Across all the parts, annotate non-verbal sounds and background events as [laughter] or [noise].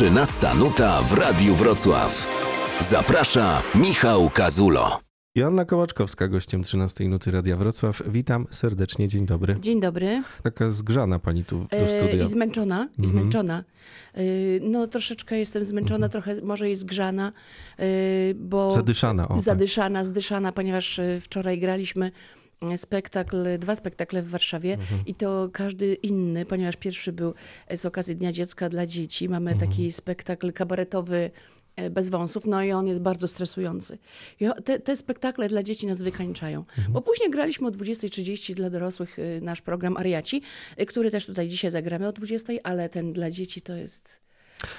13 nuta w Radiu Wrocław. Zaprasza Michał Kazulo. Joanna Kołaczkowska, gościem 13 Nuty Radia Wrocław. Witam serdecznie, dzień dobry. Dzień dobry. Taka zgrzana pani tu do E, studia. I zmęczona, i zmęczona. E, No troszeczkę jestem zmęczona, trochę może i zgrzana, e, bo... Zadyszana, o, tak. Zadyszana, zdyszana, ponieważ wczoraj graliśmy spektakl, dwa spektakle w Warszawie Mhm. i to każdy inny, ponieważ pierwszy był e, z okazji Dnia Dziecka dla dzieci. Mamy Mhm. taki spektakl kabaretowy e, bez wąsów, no i on jest bardzo stresujący. Te, te spektakle dla dzieci nas wykańczają. Mhm. Bo później graliśmy o 20.30 dla dorosłych e, nasz program Ariaci, który też tutaj dzisiaj zagramy o 20.00, ale ten dla dzieci to jest...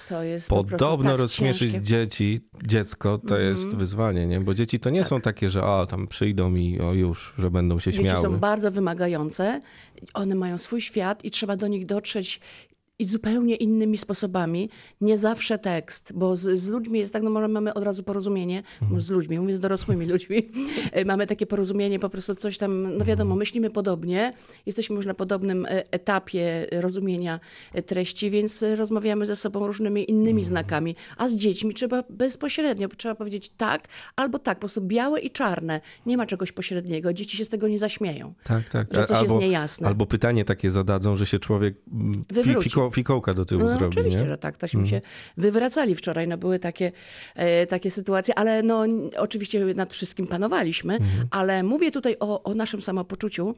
To jest po Podobno tak rozśmieszyć ciężkie. dzieci, dziecko to jest wyzwanie, nie? Bo dzieci to nie są takie, że o, tam przyjdą i o już, że będą się Dzieci śmiały. są bardzo wymagające, one mają swój świat i trzeba do nich dotrzeć i zupełnie innymi sposobami. Nie zawsze tekst, bo z, z ludźmi jest tak, no może mamy od razu porozumienie, Mhm. z ludźmi, mówię z dorosłymi [laughs] ludźmi, E, mamy takie porozumienie, po prostu coś tam, no Mhm. wiadomo, myślimy podobnie, jesteśmy już na podobnym e, etapie rozumienia e, treści, więc rozmawiamy ze sobą różnymi Mhm. innymi znakami, a z dziećmi trzeba bezpośrednio, trzeba powiedzieć tak albo tak, po prostu białe i czarne, nie ma czegoś pośredniego, dzieci się z tego nie zaśmieją. Tak, tak. że coś albo, jest niejasne. Albo pytanie takie zadadzą, że się człowiek mm, Wywróci. Fiko, fikołka do tyłu No, zrobi, oczywiście, nie? Że tak. Tośmy się wywracali wczoraj. No, były takie, e, takie sytuacje, ale no, oczywiście nad wszystkim panowaliśmy. Mhm. Ale mówię tutaj o, o naszym samopoczuciu,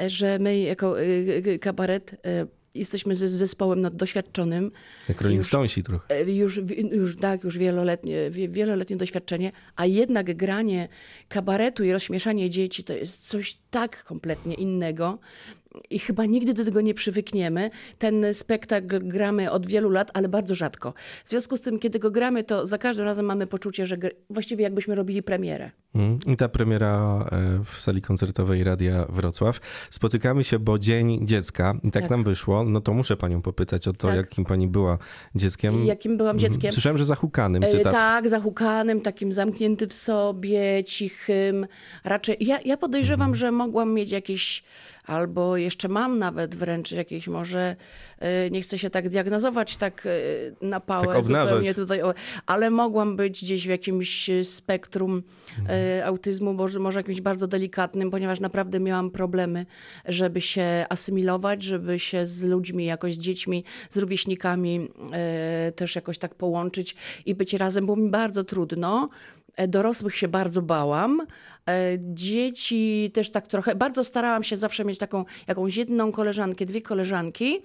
e, że my jako e, kabaret e, jesteśmy z, zespołem no, doświadczonym. Jak Rolling Stonesi trochę. E, Już, już tak, już wieloletnie, wie- wieloletnie doświadczenie, a jednak granie kabaretu i rozśmieszanie dzieci to jest coś tak kompletnie innego. I chyba nigdy do tego nie przywykniemy. Ten spektakl gramy od wielu lat, ale bardzo rzadko. W związku z tym, kiedy go gramy, to za każdym razem mamy poczucie, że właściwie jakbyśmy robili premierę. Mm. I ta premiera e, w sali koncertowej Radia Wrocław. Spotykamy się, bo Dzień Dziecka i tak, Tak. nam wyszło. No to muszę panią popytać o to, Tak. jakim pani była dzieckiem. I jakim byłam dzieckiem? Słyszałem, że zahukanym, E, cytat. Tak, zahukanym, takim zamkniętym w sobie, cichym. Raczej ja, ja podejrzewam, Mhm. że mogłam mieć jakieś, albo jeszcze mam nawet wręcz jakieś może, e, nie chcę się tak diagnozować tak e, na pałę Tak zupełnie tutaj, ale mogłam być gdzieś w jakimś spektrum e, autyzmu, może, może jakimś bardzo delikatnym, ponieważ naprawdę miałam problemy, żeby się asymilować, żeby się z ludźmi, jakoś z dziećmi, z rówieśnikami też jakoś tak połączyć i być razem. Było mi bardzo trudno. E, Dorosłych się bardzo bałam. E, Dzieci też tak trochę. Bardzo starałam się zawsze mieć taką jakąś jedną koleżankę, dwie koleżanki.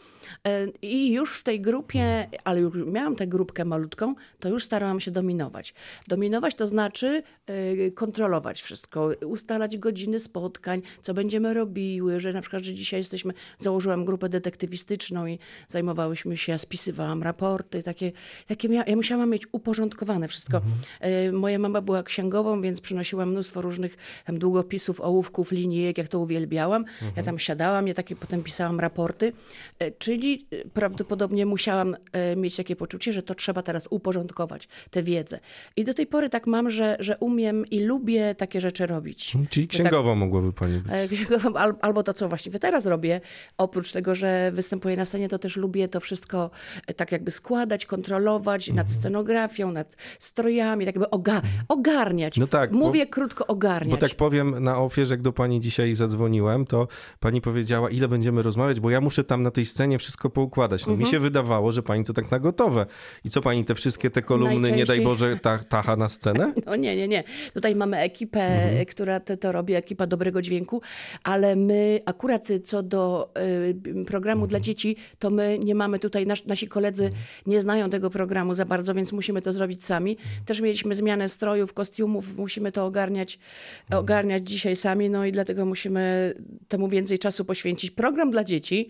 E, I już w tej grupie, ale już miałam tę grupkę malutką, to już starałam się dominować. Dominować to znaczy e, kontrolować wszystko, ustalać godziny spotkań, co będziemy robiły, że na przykład, że dzisiaj jesteśmy, założyłam grupę detektywistyczną i zajmowałyśmy się, ja spisywałam raporty, takie, takie mia, ja musiałam mieć uporządkowane wszystko. E, Moja mama była księgową, więc przynosiła mnóstwo różnych tam długopisów, ołówków, linijek, jak to uwielbiałam. Ja tam siadałam, ja takie potem pisałam raporty, E, czyli e, prawdopodobnie musiałam e, mieć takie poczucie, że to trzeba teraz uporządkować, tę wiedzę. I do tej pory tak mam, że, że umiem i lubię takie rzeczy robić. Czyli Że tak- księgową mogłaby pani być. Księgową, al- Albo to, co właściwie teraz robię, oprócz tego, że występuję na scenie, to też lubię to wszystko tak jakby składać, kontrolować nad scenografią, nad strojami, tak jakby oga ogarniać. No tak, bo- Mówię krótko ogarniać. Bo tak powiem na ofierze, jak do pani dzisiaj zadzwoniłem, to pani powiedziała, ile będziemy rozmawiać, bo ja muszę tam na tej scenie wszystko poukładać. No Mhm. mi się wydawało, że pani to tak na gotowe. I co pani te wszystkie te kolumny, nie daj Boże, ta, tacha na scenę? [laughs] No nie, nie, nie. Tutaj mamy ekipę, Mhm. która te, to robi, ekipa dobrego dźwięku, ale my akurat co do y, programu Mhm. dla dzieci, to my nie mamy tutaj, nasz, nasi koledzy nie znają tego programu za bardzo, więc musimy to zrobić sami. Mhm. Też mieliśmy zmianę strojów, kostiumów, musimy to ogarniać, Mhm. Ogarniać dzisiaj sami, no i dlatego musimy temu więcej czasu poświęcić. Program dla dzieci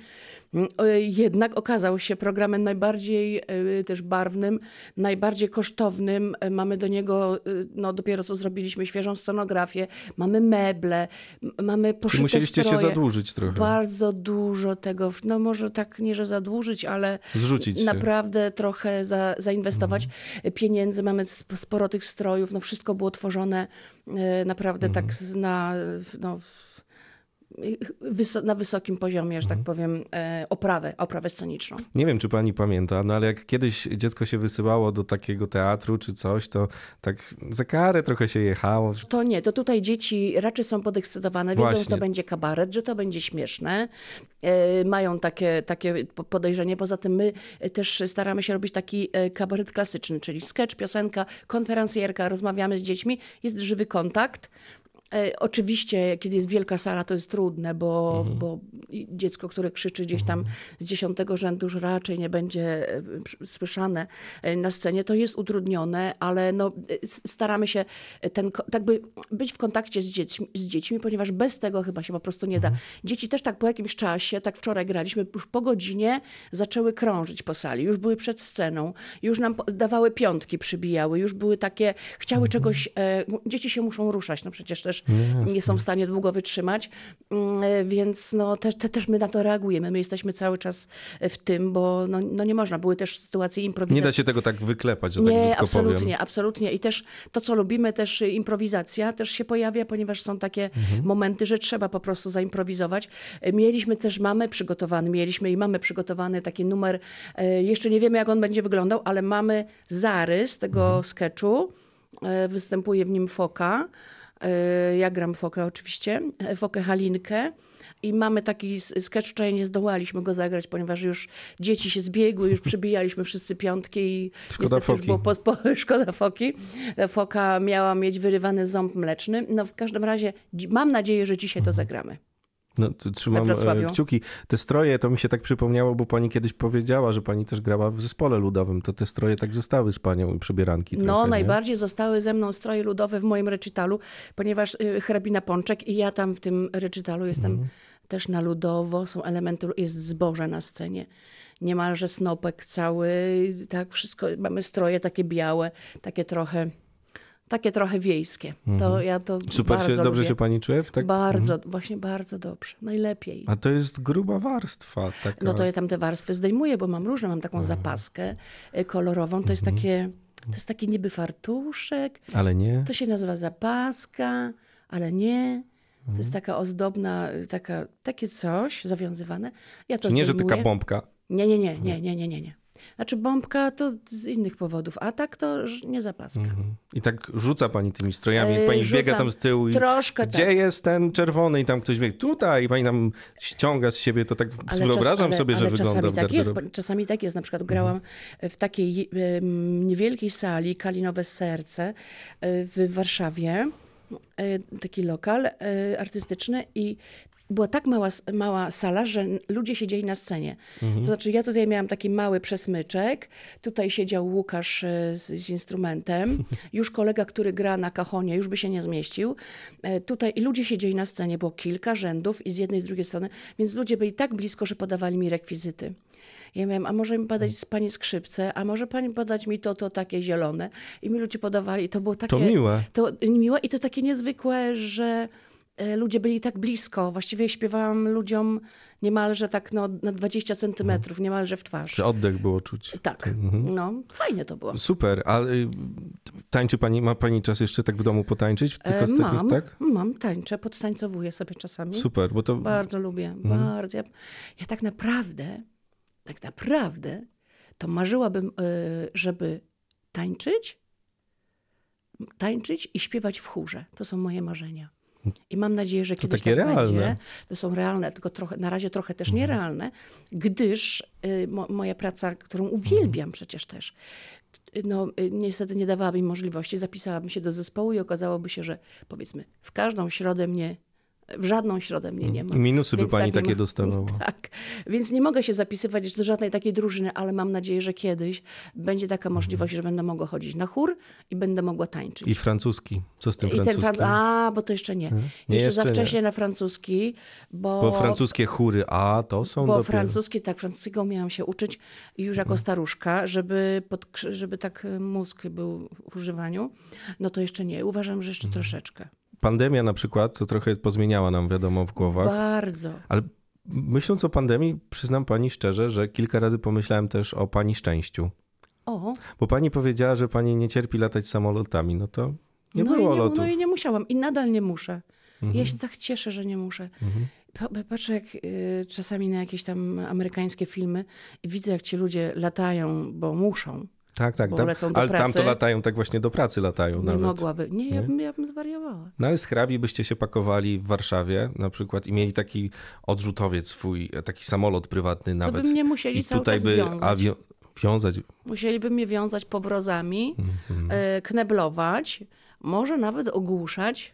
jednak okazał się programem najbardziej y, też barwnym, najbardziej kosztownym. Y, Mamy do niego, y, no dopiero co zrobiliśmy świeżą scenografię, mamy meble, mamy Czy poszyte musieliście się stroje. zadłużyć trochę? Bardzo dużo tego, no może tak nie, że zadłużyć, ale Zrzucić się. naprawdę trochę za, zainwestować Mhm. pieniędzy. Mamy sp- sporo tych strojów, no wszystko było tworzone e, naprawdę Mhm. tak na, no, wyso- na wysokim poziomie, że tak Mhm. powiem, e, oprawę, oprawę sceniczną. Nie wiem, czy pani pamięta, no ale jak kiedyś dziecko się wysyłało do takiego teatru czy coś, to tak za karę trochę się jechało. To nie, to tutaj dzieci raczej są podekscytowane, wiedzą, że Właśnie. to będzie kabaret, że to będzie śmieszne. E, mają takie, takie po- podejrzenie. Poza tym my też staramy się robić taki e, kabaret klasyczny, czyli sketch, piosenka, konferencjerka, rozmawiamy z dziećmi, jest żywy kontakt. E, Oczywiście, kiedy jest wielka sala, to jest trudne, bo, Mhm. bo dziecko, które krzyczy gdzieś tam z dziesiątego rzędu, już raczej nie będzie e, słyszane e, na scenie. To jest utrudnione, ale no, staramy się ten, tak by być w kontakcie z dziećmi, z dziećmi, ponieważ bez tego chyba się po prostu nie da. Dzieci też tak po jakimś czasie, tak wczoraj graliśmy, już po godzinie zaczęły krążyć po sali, już były przed sceną, już nam dawały piątki, przybijały, już były takie, chciały czegoś, e, dzieci się muszą ruszać, no przecież też nie są w stanie długo wytrzymać, Mm, e, więc no te, te, też my na to reagujemy, my jesteśmy cały czas w tym, bo no, no nie można, były też sytuacje Nie improwizacyjne. da się tego tak wyklepać, że tak Nie, brzydko absolutnie, powiem. absolutnie. I też to, co lubimy, też improwizacja też się pojawia, ponieważ są takie momenty, że trzeba po prostu zaimprowizować. Y, Mieliśmy też, mamy przygotowany, mieliśmy i mamy przygotowany taki numer, y, jeszcze nie wiemy, jak on będzie wyglądał, ale mamy zarys tego sketchu. Y, Występuje w nim foka. Y, Ja gram fokę oczywiście, y, fokę Halinkę. I mamy taki sketch, wczoraj nie zdołaliśmy go zagrać, ponieważ już dzieci się zbiegły, już przybijaliśmy wszyscy piątki i Szkoda już foki. było po, po, [laughs] szkoda foki. Foka miała mieć wyrywany ząb mleczny. No w każdym razie mam nadzieję, że dzisiaj to zagramy. No, trzymam e, kciuki. Te stroje, to mi się tak przypomniało, bo pani kiedyś powiedziała, że pani też grała w zespole ludowym. To te stroje tak zostały z panią i przebieranki No, trochę, nie? najbardziej zostały ze mną stroje ludowe w moim recitalu, ponieważ y, hrabina Pączek i ja tam w tym recitalu jestem Mhm. też na ludowo, są elementy, jest zboże na scenie. Niemalże snopek cały, tak wszystko, mamy stroje takie białe, takie trochę, takie trochę wiejskie. To ja to Mhm. Super bardzo się, dobrze lubię. się pani czuje? W tak... Bardzo, właśnie bardzo dobrze, najlepiej. A to jest gruba warstwa. Taka... No to ja tam te warstwy zdejmuję, bo mam różne, mam taką zapaskę y, kolorową, to jest Mhm. takie, to jest taki niby fartuszek, Ale nie. to się nazywa zapaska, ale nie. To Mhm. jest taka ozdobna, taka, takie coś zawiązywane. Ja to Czy nie, że taka bombka. Nie, nie, nie, nie, nie, nie, nie, nie. Znaczy bombka to z innych powodów, a tak to nie zapaska. I tak rzuca pani tymi strojami. E, pani biega rzucam tam z tyłu i troszkę gdzie tak. jest ten czerwony? I tam ktoś biegnie tutaj i pani tam ściąga z siebie. To tak Ale wyobrażam czas, ale, sobie, że ale wygląda czasami tak jest. Czasami tak jest. Na przykład grałam w takiej em, niewielkiej sali, Kalinowe Serce e, w Warszawie. E, Taki lokal artystyczny i była tak mała, mała sala, że ludzie siedzieli na scenie. To znaczy ja tutaj miałam taki mały przesmyczek, tutaj siedział Łukasz e, z, z instrumentem, [laughs] już kolega, który gra na kachonie, już by się nie zmieścił. E, Tutaj i ludzie siedzieli na scenie, było kilka rzędów i z jednej i z drugiej strony, więc ludzie byli tak blisko, że podawali mi rekwizyty. Ja miałam, a może mi podać z pani skrzypce, a może pani podać mi to, to takie zielone. I mi ludzie podawali to było takie... To miłe. To miłe i to takie niezwykłe, że ludzie byli tak blisko. Właściwie śpiewałam ludziom niemalże tak no, na 20 centymetrów, niemalże w twarz. Że oddech było czuć. Tak, no fajnie to było. Super, a y, tańczy pani, ma pani czas jeszcze tak w domu potańczyć w tych E, mam, tak? mam, tańczę, podtańcowuję sobie czasami. Super, bo to Bardzo lubię, Mhm. bardzo. Ja, tak naprawdę, tak naprawdę, to marzyłabym, y, żeby tańczyć, tańczyć i śpiewać w chórze. To są moje marzenia. I mam nadzieję, że kiedyś takie tak realne. Mhm. będzie. To są realne, tylko trochę, na razie trochę też nierealne, gdyż y, mo, moja praca, którą uwielbiam przecież też, y, no, y, niestety nie dawała mi możliwości. Zapisałabym się do zespołu i okazałoby się, że powiedzmy w każdą środę mnie, w żadną środę mnie nie ma. minusy by pani tak nie takie ma- dostawała. [laughs] Tak, więc nie mogę się zapisywać do żadnej takiej drużyny, ale mam nadzieję, że kiedyś będzie taka możliwość, że będę mogła chodzić na chór i będę mogła tańczyć. I francuski. Co z tym I ten francuskim? fran- A, bo to jeszcze nie. Nie, jeszcze, za jeszcze nie. wcześnie na francuski, bo, Bo francuskie chóry, a to są bo dopiero... francuski, tak, francuskiego miałam się uczyć już jako staruszka, żeby, pod, żeby tak mózg był w używaniu. No to jeszcze nie. Uważam, że jeszcze troszeczkę. Pandemia na przykład, to trochę pozmieniała nam, wiadomo, w głowach. Bardzo. Ale myśląc o pandemii, przyznam pani szczerze, że kilka razy pomyślałem też o pani szczęściu. O, Bo pani powiedziała, że pani nie cierpi latać samolotami. No to nie no było nie, lotów. No i nie musiałam i nadal nie muszę. Mhm. Ja się tak cieszę, że nie muszę. Pa- Patrzę jak, y, czasami na jakieś tam amerykańskie filmy i widzę, jak ci ludzie latają, bo muszą. Tak, tak. Tam, lecą do ale tam to pracy. latają, tak właśnie do pracy latają Nie nawet. mogłaby. Nie, ja Nie? bym, ja bym zwariowała. No ale z hrabi byście się pakowali w Warszawie na przykład i mieli taki odrzutowiec swój, taki samolot prywatny To nawet. by mnie musieli I cały tutaj czas by wiązać. awio- wiązać. Musieliby mnie wiązać powrozami, Mhm. e, kneblować, może nawet ogłuszać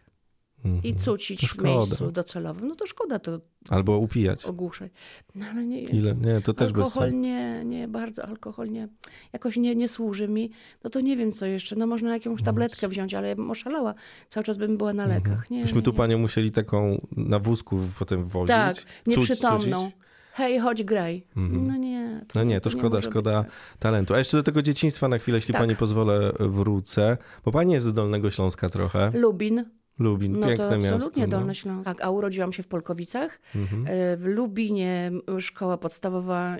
i cucić Mhm. To w szkoda. miejscu docelowym. No to szkoda to Albo upijać. ogłuszać. No ale nie, Ile? Nie, to też bez alkohol sensu. nie, nie, bardzo alkohol nie, jakoś nie, nie służy mi. No to nie wiem co jeszcze, no można jakąś tabletkę wziąć, ale ja bym oszalała. Cały czas bym była na lekach. Nie, Mhm. Byśmy nie, tu nie. panią musieli taką na wózku potem wozić. Tak, nieprzytomną. cucić. Hej, chodź graj. No nie. No nie, to nie szkoda, może być szkoda tak. talentu. A jeszcze do tego dzieciństwa na chwilę, jeśli Tak. pani pozwolę, wrócę. Bo pani jest z Dolnego Śląska trochę. Lubin, Lubin, no piękne to absolutnie miasto. No. Mhm. Dolny Śląsk. Tak, a urodziłam się w Polkowicach. E, W Lubinie szkoła podstawowa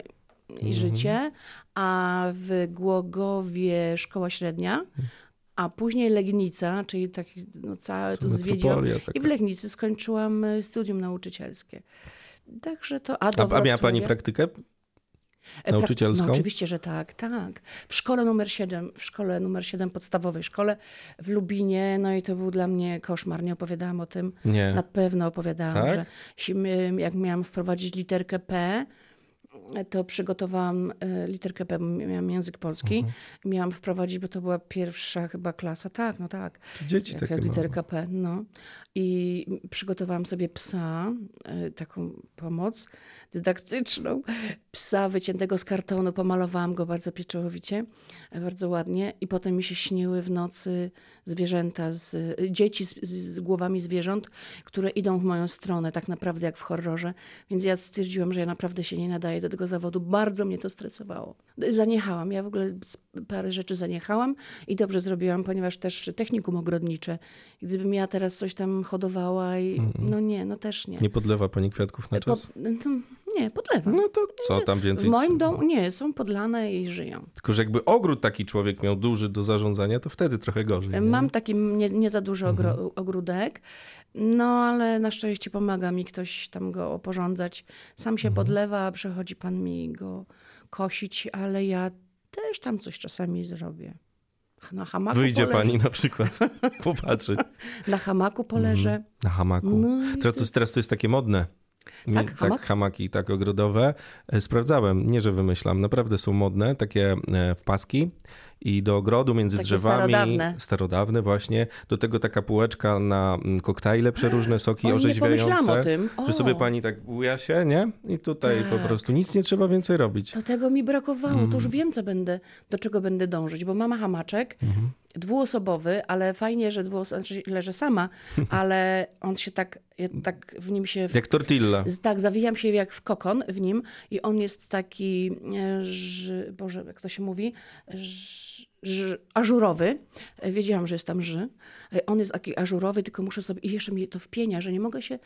i Mhm. życie, a w Głogowie szkoła średnia, a później Legnica, czyli taki no, całe tu zwiedziłam. taka. I w Legnicy skończyłam e, studium nauczycielskie. Także to... A, A, a miała pani praktykę? E, nauczycielską? No oczywiście, że tak, tak. W szkole numer 7, w szkole numer 7 podstawowej szkole w Lubinie, no i to był dla mnie koszmar, nie opowiadałam o tym. Nie. Na pewno opowiadałam, Tak? że jak miałam wprowadzić literkę P, to przygotowałam e, literkę P, bo miałam język polski. Mhm. Miałam wprowadzić, bo to była pierwsza chyba klasa. Tak, no tak. Dzieci Jak, takie jak literka P, no. I przygotowałam sobie psa, e, taką pomoc dydaktyczną. Psa wyciętego z kartonu, pomalowałam go bardzo pieczołowicie, bardzo ładnie. I potem mi się śniły w nocy zwierzęta, z, dzieci z, z, głowami zwierząt, które idą w moją stronę, tak naprawdę jak w horrorze. Więc ja stwierdziłam, że ja naprawdę się nie nadaję do tego zawodu. Bardzo mnie to stresowało. Zaniechałam. Ja w ogóle parę rzeczy zaniechałam i dobrze zrobiłam, ponieważ też technikum ogrodnicze. Gdybym ja teraz coś tam hodowała i no nie, no też nie. Nie podlewa pani kwiatków na czas? To, nie, podlewam. No to co tam więcej? w moim domu nie, są podlane i żyją. Tylko, że jakby ogród taki człowiek miał duży do zarządzania, to wtedy trochę gorzej. Nie? Mam taki nie, nie za duży ogro, Mhm. ogródek, no ale na szczęście pomaga mi ktoś tam go oporządzać. Sam się Mhm. podlewa, przychodzi pan mi go kosić, ale ja też tam coś czasami zrobię. Na hamaku Wyjdzie poleżę. pani na przykład [laughs] popatrzeć Na hamaku poleżę. na hamaku. No Teraz to, teraz to jest takie modne. Mi- Tak, tak, hamak? hamaki, tak ogrodowe. E, Sprawdzałem, nie że wymyślam, naprawdę są modne, takie e, wpaski i do ogrodu między Takie drzewami. starodawne. Starodawne właśnie. Do tego taka półeczka na mm, koktajle, [gasps] przeróżne soki O, nie orzeźwiające. o tym. O. Że sobie pani tak buja się, nie? I tutaj po Tak. prostu nic nie trzeba więcej robić. To tego mi brakowało, to Mhm. już wiem, co będę, do czego będę dążyć, bo mama hamaczek, Mhm. Dwuosobowy, ale fajnie, że dwuosobowy, znaczy leżę sama, [laughs] ale on się tak, ja tak w nim się... W, Jak tortilla. z- tak, zawijam się jak w kokon w nim i on jest taki, e, ż, Boże, jak to się mówi, ż, ż, ażurowy. E, Wiedziałam, że jest tam ży. E, On jest taki ażurowy, tylko muszę sobie, i jeszcze mnie to wpienia, że nie mogę się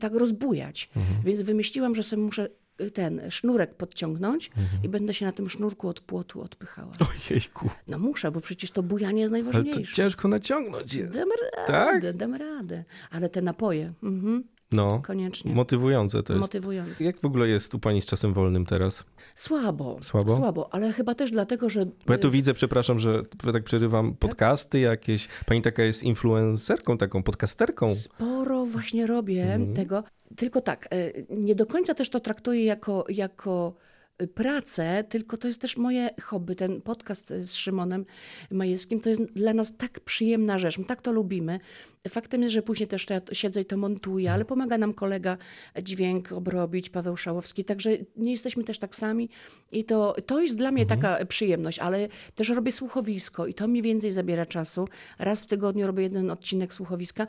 tak rozbujać. Więc wymyśliłam, że sobie muszę ten sznurek podciągnąć i będę się na tym sznurku od płotu odpychała. Ojejku, No muszę, bo przecież to bujanie jest ale to najważniejsze. ciężko naciągnąć jest. Dam Tak? radę, dam radę. Ale te napoje, mhm, No, koniecznie. motywujące to jest. Motywujące. Jak w ogóle jest u pani z czasem wolnym teraz? Słabo. Słabo? Słabo, ale chyba też dlatego, że. Bo ja tu widzę, przepraszam, że tak przerywam, podcasty jakieś. Pani taka jest influencerką, taką podcasterką. Sporo właśnie robię Mhm. tego. Tylko tak, e, nie do końca też to traktuję jako, jako e, pracę, tylko to jest też moje hobby. Ten podcast z Szymonem Majewskim to jest dla nas tak przyjemna rzecz. My tak to lubimy. Faktem jest, że później też ja siedzę i to montuję, ale pomaga nam kolega dźwięk obrobić, Paweł Szałowski. Także nie jesteśmy też tak sami i to, to jest dla mnie taka przyjemność, ale też robię słuchowisko i to mi więcej zabiera czasu. Raz w tygodniu robię jeden odcinek słuchowiska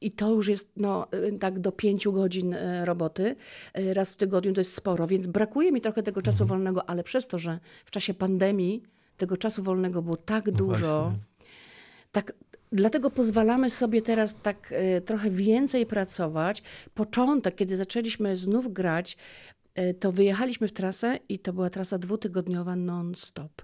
i to już jest no, tak do pięciu godzin y, roboty. Y, Raz w tygodniu to jest sporo, więc brakuje mi trochę tego czasu wolnego, ale przez to, że w czasie pandemii tego czasu wolnego było tak dużo, właśnie. tak, dlatego pozwalamy sobie teraz tak e, trochę więcej pracować. Początek, kiedy zaczęliśmy znów grać, e, to wyjechaliśmy w trasę i to była trasa dwutygodniowa non-stop.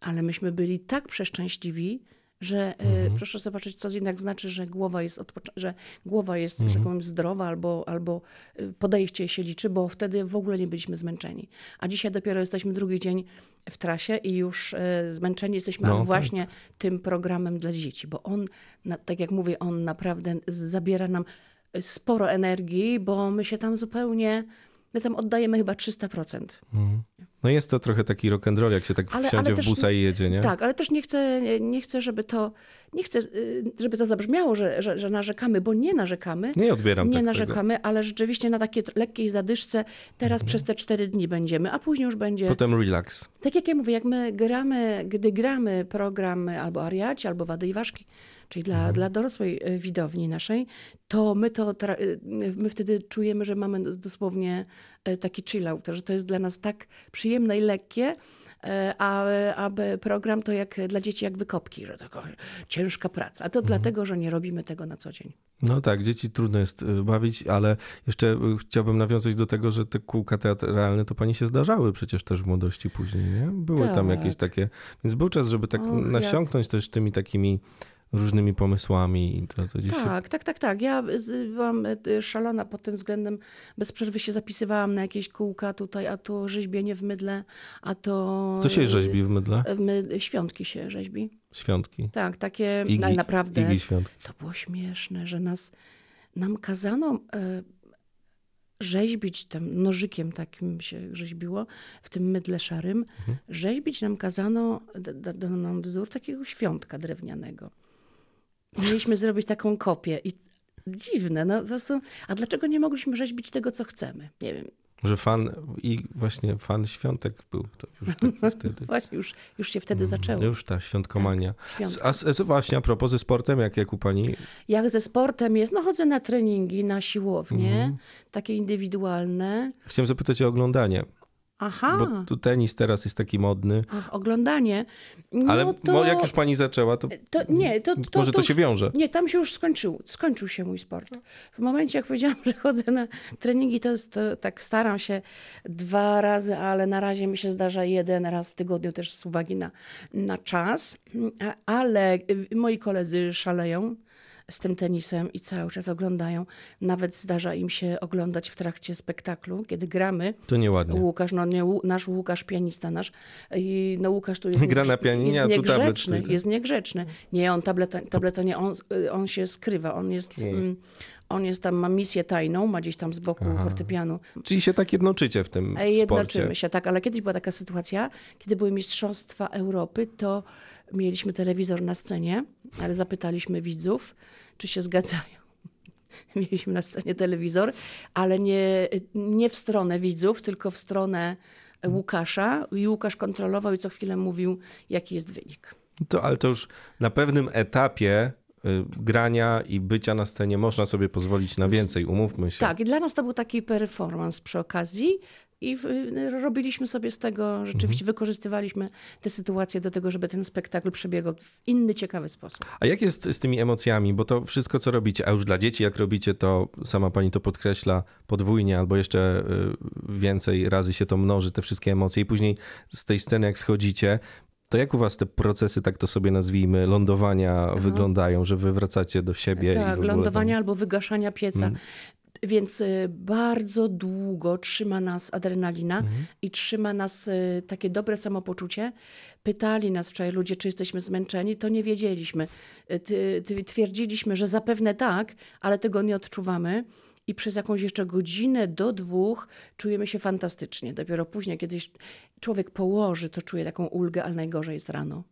Ale myśmy byli tak przeszczęśliwi, Że Mhm. y, proszę zobaczyć, co jednak znaczy, że głowa jest, że głowa jest Mhm. że tak powiem, zdrowa albo, albo y, podejście się liczy, bo wtedy w ogóle nie byliśmy zmęczeni. A dzisiaj dopiero jesteśmy drugi dzień w trasie i już y, zmęczeni jesteśmy No, tak. właśnie tym programem dla dzieci, bo on, tak jak mówię, on naprawdę zabiera nam y, sporo energii, bo my się tam zupełnie, my tam oddajemy chyba 300%. No jest to trochę taki rock and roll, jak się tak Ale- wsiądzie ale w busa i jedzie, nie? Tak, ale też nie chcę, nie chcę żeby to, nie chcę, y, żeby to zabrzmiało, że, że, że narzekamy, bo nie narzekamy. Nie odbieram Nie tak narzekamy, ale rzeczywiście na takiej lekkiej zadyszce teraz przez te cztery dni będziemy, a później już będzie. tego. Potem relax. Tak jak ja mówię, jak my gramy, gdy gramy program albo Ariaci, albo Wady i Ważki, czyli dla, Mhm. dla dorosłej y, widowni naszej, to my to y, my wtedy czujemy, że mamy dosłownie y, taki chill out, że to jest dla nas tak przyjemne i lekkie, a, a program to jak dla dzieci jak wykopki, że taka ciężka praca. A to Mhm. dlatego, że nie robimy tego na co dzień. No tak, dzieci trudno jest bawić, ale jeszcze chciałbym nawiązać do tego, że te kółka teatralne to pani się zdarzały przecież też w młodości później, nie? Były tam Tak. jakieś takie, więc był czas, żeby tak nasiąknąć też tymi takimi różnymi pomysłami i to, to gdzieś się... Tak, tak, tak, tak. Ja byłam y, szalona pod tym względem. Bez przerwy się zapisywałam na jakieś kółka tutaj, a to rzeźbienie w mydle, a to... Co się rzeźbi w mydle? W my... Świątki się rzeźbi. Świątki. Tak, takie, Igi, ale naprawdę, Igi świątki. to było śmieszne, że nas, nam kazano e, rzeźbić tym nożykiem takim się rzeźbiło, w tym mydle szarym, Mhm. rzeźbić nam kazano, dano nam wzór takiego świątka drewnianego. Mieliśmy zrobić taką kopię i dziwne, no po prostu, a dlaczego nie mogliśmy rzeźbić tego, co chcemy? Nie wiem, Że fan i właśnie fan świątek był to już [laughs] taki wtedy. właśnie już, już się wtedy zaczęło. Już ta świątkomania. Świątka. A, a, a właśnie a propos ze sportem, jak, jak u pani? Jak ze sportem jest, no chodzę na treningi, na siłownie, Mhm. takie indywidualne. Chciałem zapytać o oglądanie, Aha, bo tu tenis teraz jest taki modny, Ach, oglądanie. No ale to, mo- jak już pani zaczęła, to, to nie, to, to, może to, już- się wiąże. Nie, tam się już skończył, skończył się mój sport. W momencie, jak powiedziałam, [laughs] że chodzę na treningi, to, jest, tak staram się dwa razy, ale na razie mi się zdarza jeden raz w tygodniu też z uwagi na, na czas. Ale y, moi koledzy szaleją z tym tenisem i cały czas oglądają. Nawet zdarza im się oglądać w trakcie spektaklu, kiedy gramy. To nieładnie. Łukasz, no nie, nasz Łukasz, pianista nasz. I no Łukasz tu jest, Gra na pianinie, jest tablet niegrzeczny, tak? jest niegrzeczny. Nie, on tableta, tableta nie, on, on się skrywa, on jest, mm, on jest tam, ma misję tajną, ma gdzieś tam z boku fortepianu. Czyli się tak jednoczycie w tym E, sporcie. Jednoczymy się, tak, ale kiedyś była taka sytuacja, kiedy były Mistrzostwa Europy, to mieliśmy telewizor na scenie, ale zapytaliśmy widzów, czy się zgadzają. [laughs] Mieliśmy na scenie telewizor, ale nie, nie w stronę widzów, tylko w stronę Łukasza. I Łukasz kontrolował i co chwilę mówił, jaki jest wynik. To, ale to już na pewnym etapie y, grania i bycia na scenie można sobie pozwolić na więcej, umówmy się. Tak, i dla nas to był taki performance przy okazji. I w, robiliśmy sobie z tego, rzeczywiście wykorzystywaliśmy tę sytuację do tego, żeby ten spektakl przebiegał w inny, ciekawy sposób. A jak jest z tymi emocjami? Bo to wszystko, co robicie, a już dla dzieci, jak robicie, to sama pani to podkreśla podwójnie albo jeszcze y, więcej razy się to mnoży, te wszystkie emocje. I później z tej sceny, jak schodzicie, to jak u was te procesy, tak to sobie nazwijmy, lądowania wyglądają, że wy wracacie do siebie i w Tak, ogóle lądowania tam... albo wygaszania pieca. Więc y, bardzo długo trzyma nas adrenalina i trzyma nas y, takie dobre samopoczucie. Pytali nas wczoraj ludzie, czy jesteśmy zmęczeni, to nie wiedzieliśmy. Y, twierdziliśmy, że zapewne tak, ale tego nie odczuwamy. I przez jakąś jeszcze godzinę do dwóch czujemy się fantastycznie. Dopiero później, kiedy człowiek położy, to czuje taką ulgę, ale najgorzej jest rano.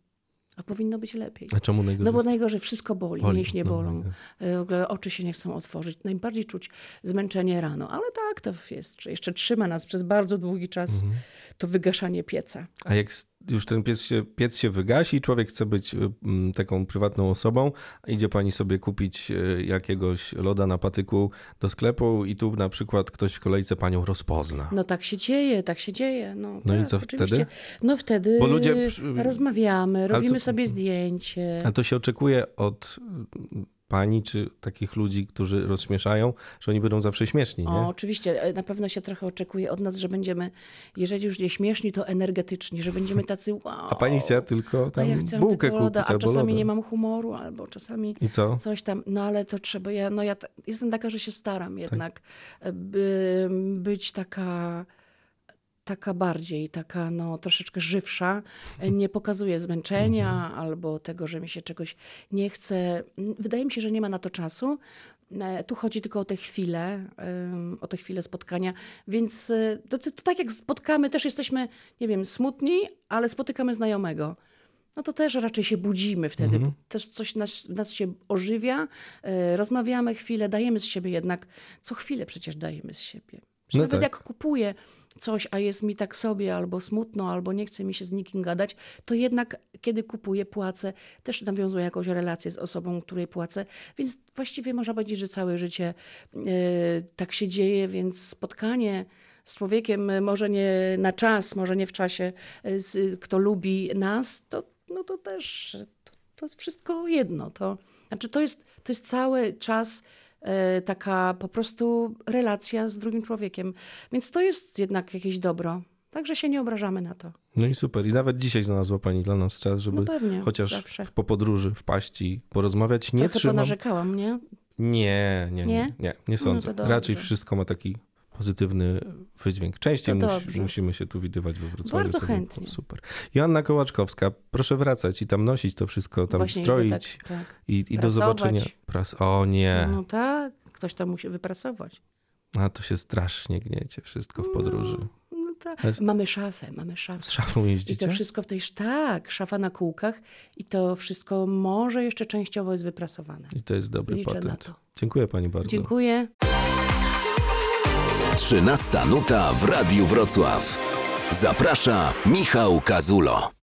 A powinno być lepiej. A czemu najgorzej? No bo najgorzej wszystko boli, Boli, mięśnie no, bolą, no, w ogóle oczy się nie chcą otworzyć. Najbardziej czuć zmęczenie rano, ale tak to jest. Jeszcze trzyma nas przez bardzo długi czas Mhm. to wygaszanie pieca. A jak już ten piec się, piec się wygasi i człowiek chce być y, taką prywatną osobą, idzie pani sobie kupić y, jakiegoś loda na patyku do sklepu i tu na przykład ktoś w kolejce panią rozpozna. No tak się dzieje, tak się dzieje. No, No i tak, co oczywiście. wtedy? No wtedy Bo ludzie rozmawiamy, robimy to- sobie zdjęcie. A to się oczekuje od pani, czy takich ludzi, którzy rozśmieszają, że oni będą zawsze śmieszni, nie? O, oczywiście, e, na pewno się trochę oczekuje od nas, że będziemy, jeżeli już nie śmieszni, to energetyczni, że będziemy tacy [laughs] wow. A pani chciała tylko A tam ja chciałam bułkę tylko loda, kupić a czasami loda. nie mam humoru, albo czasami I co? coś tam. No ale to trzeba, ja, no ja jestem taka, że się staram Tak. jednak e, by, być taka taka bardziej, taka no troszeczkę żywsza, E, nie pokazuje zmęczenia Mhm. albo tego, że mi się czegoś nie chce. Wydaje mi się, że nie ma na to czasu. E, Tu chodzi tylko o te chwile, o te chwile spotkania, więc e, to, to, to tak jak spotkamy, też jesteśmy, nie wiem, smutni, ale spotykamy znajomego. No to też raczej się budzimy wtedy. Mhm. Też coś nas, nas się ożywia, rozmawiamy chwilę, dajemy z siebie jednak, co chwilę przecież dajemy z siebie. No nawet tak. jak kupuję coś, a jest mi tak sobie, albo smutno, albo nie chce mi się z nikim gadać, to jednak kiedy kupuję, płacę, też nawiązuję jakąś relację z osobą, której płacę, więc właściwie można powiedzieć, że całe życie e, tak się dzieje, więc spotkanie z człowiekiem, e, może nie na czas, może nie w czasie, e, z, kto lubi nas, to, no to też to, to jest wszystko jedno. To, znaczy to jest, to jest cały czas taka po prostu relacja z drugim człowiekiem. Więc to jest jednak jakieś dobro. Także się nie obrażamy na to. No i super. I nawet dzisiaj znalazła pani dla nas czas, żeby No pewnie, chociaż zawsze. w- po podróży wpaść i porozmawiać. Nie Trochę trzymam... ponarzekałam, nie? Nie, nie, nie, Nie? nie, nie sądzę. to Raczej wszystko ma taki pozytywny wydźwięk. Częściej musi, dobrze. musimy się tu widywać we Wrocławiu. Bardzo chętnie. Super. Joanna Kołaczkowska, proszę wracać i tam nosić to wszystko, tam Właśnie stroić tak, tak. i, i do zobaczenia. Pras... O nie, No tak, ktoś to musi wypracować. a to się strasznie gniecie wszystko w podróży. No tak. Ale- Mamy szafę, mamy szafę. Z szafą I jeździcie? to wszystko w tej, tak, szafa na kółkach i to wszystko może jeszcze częściowo jest wyprasowane. I to jest dobry Liczę na patent. to. Dziękuję pani bardzo. Dziękuję. 13 nuta w Radiu Wrocław. Zaprasza Michał Kazulo.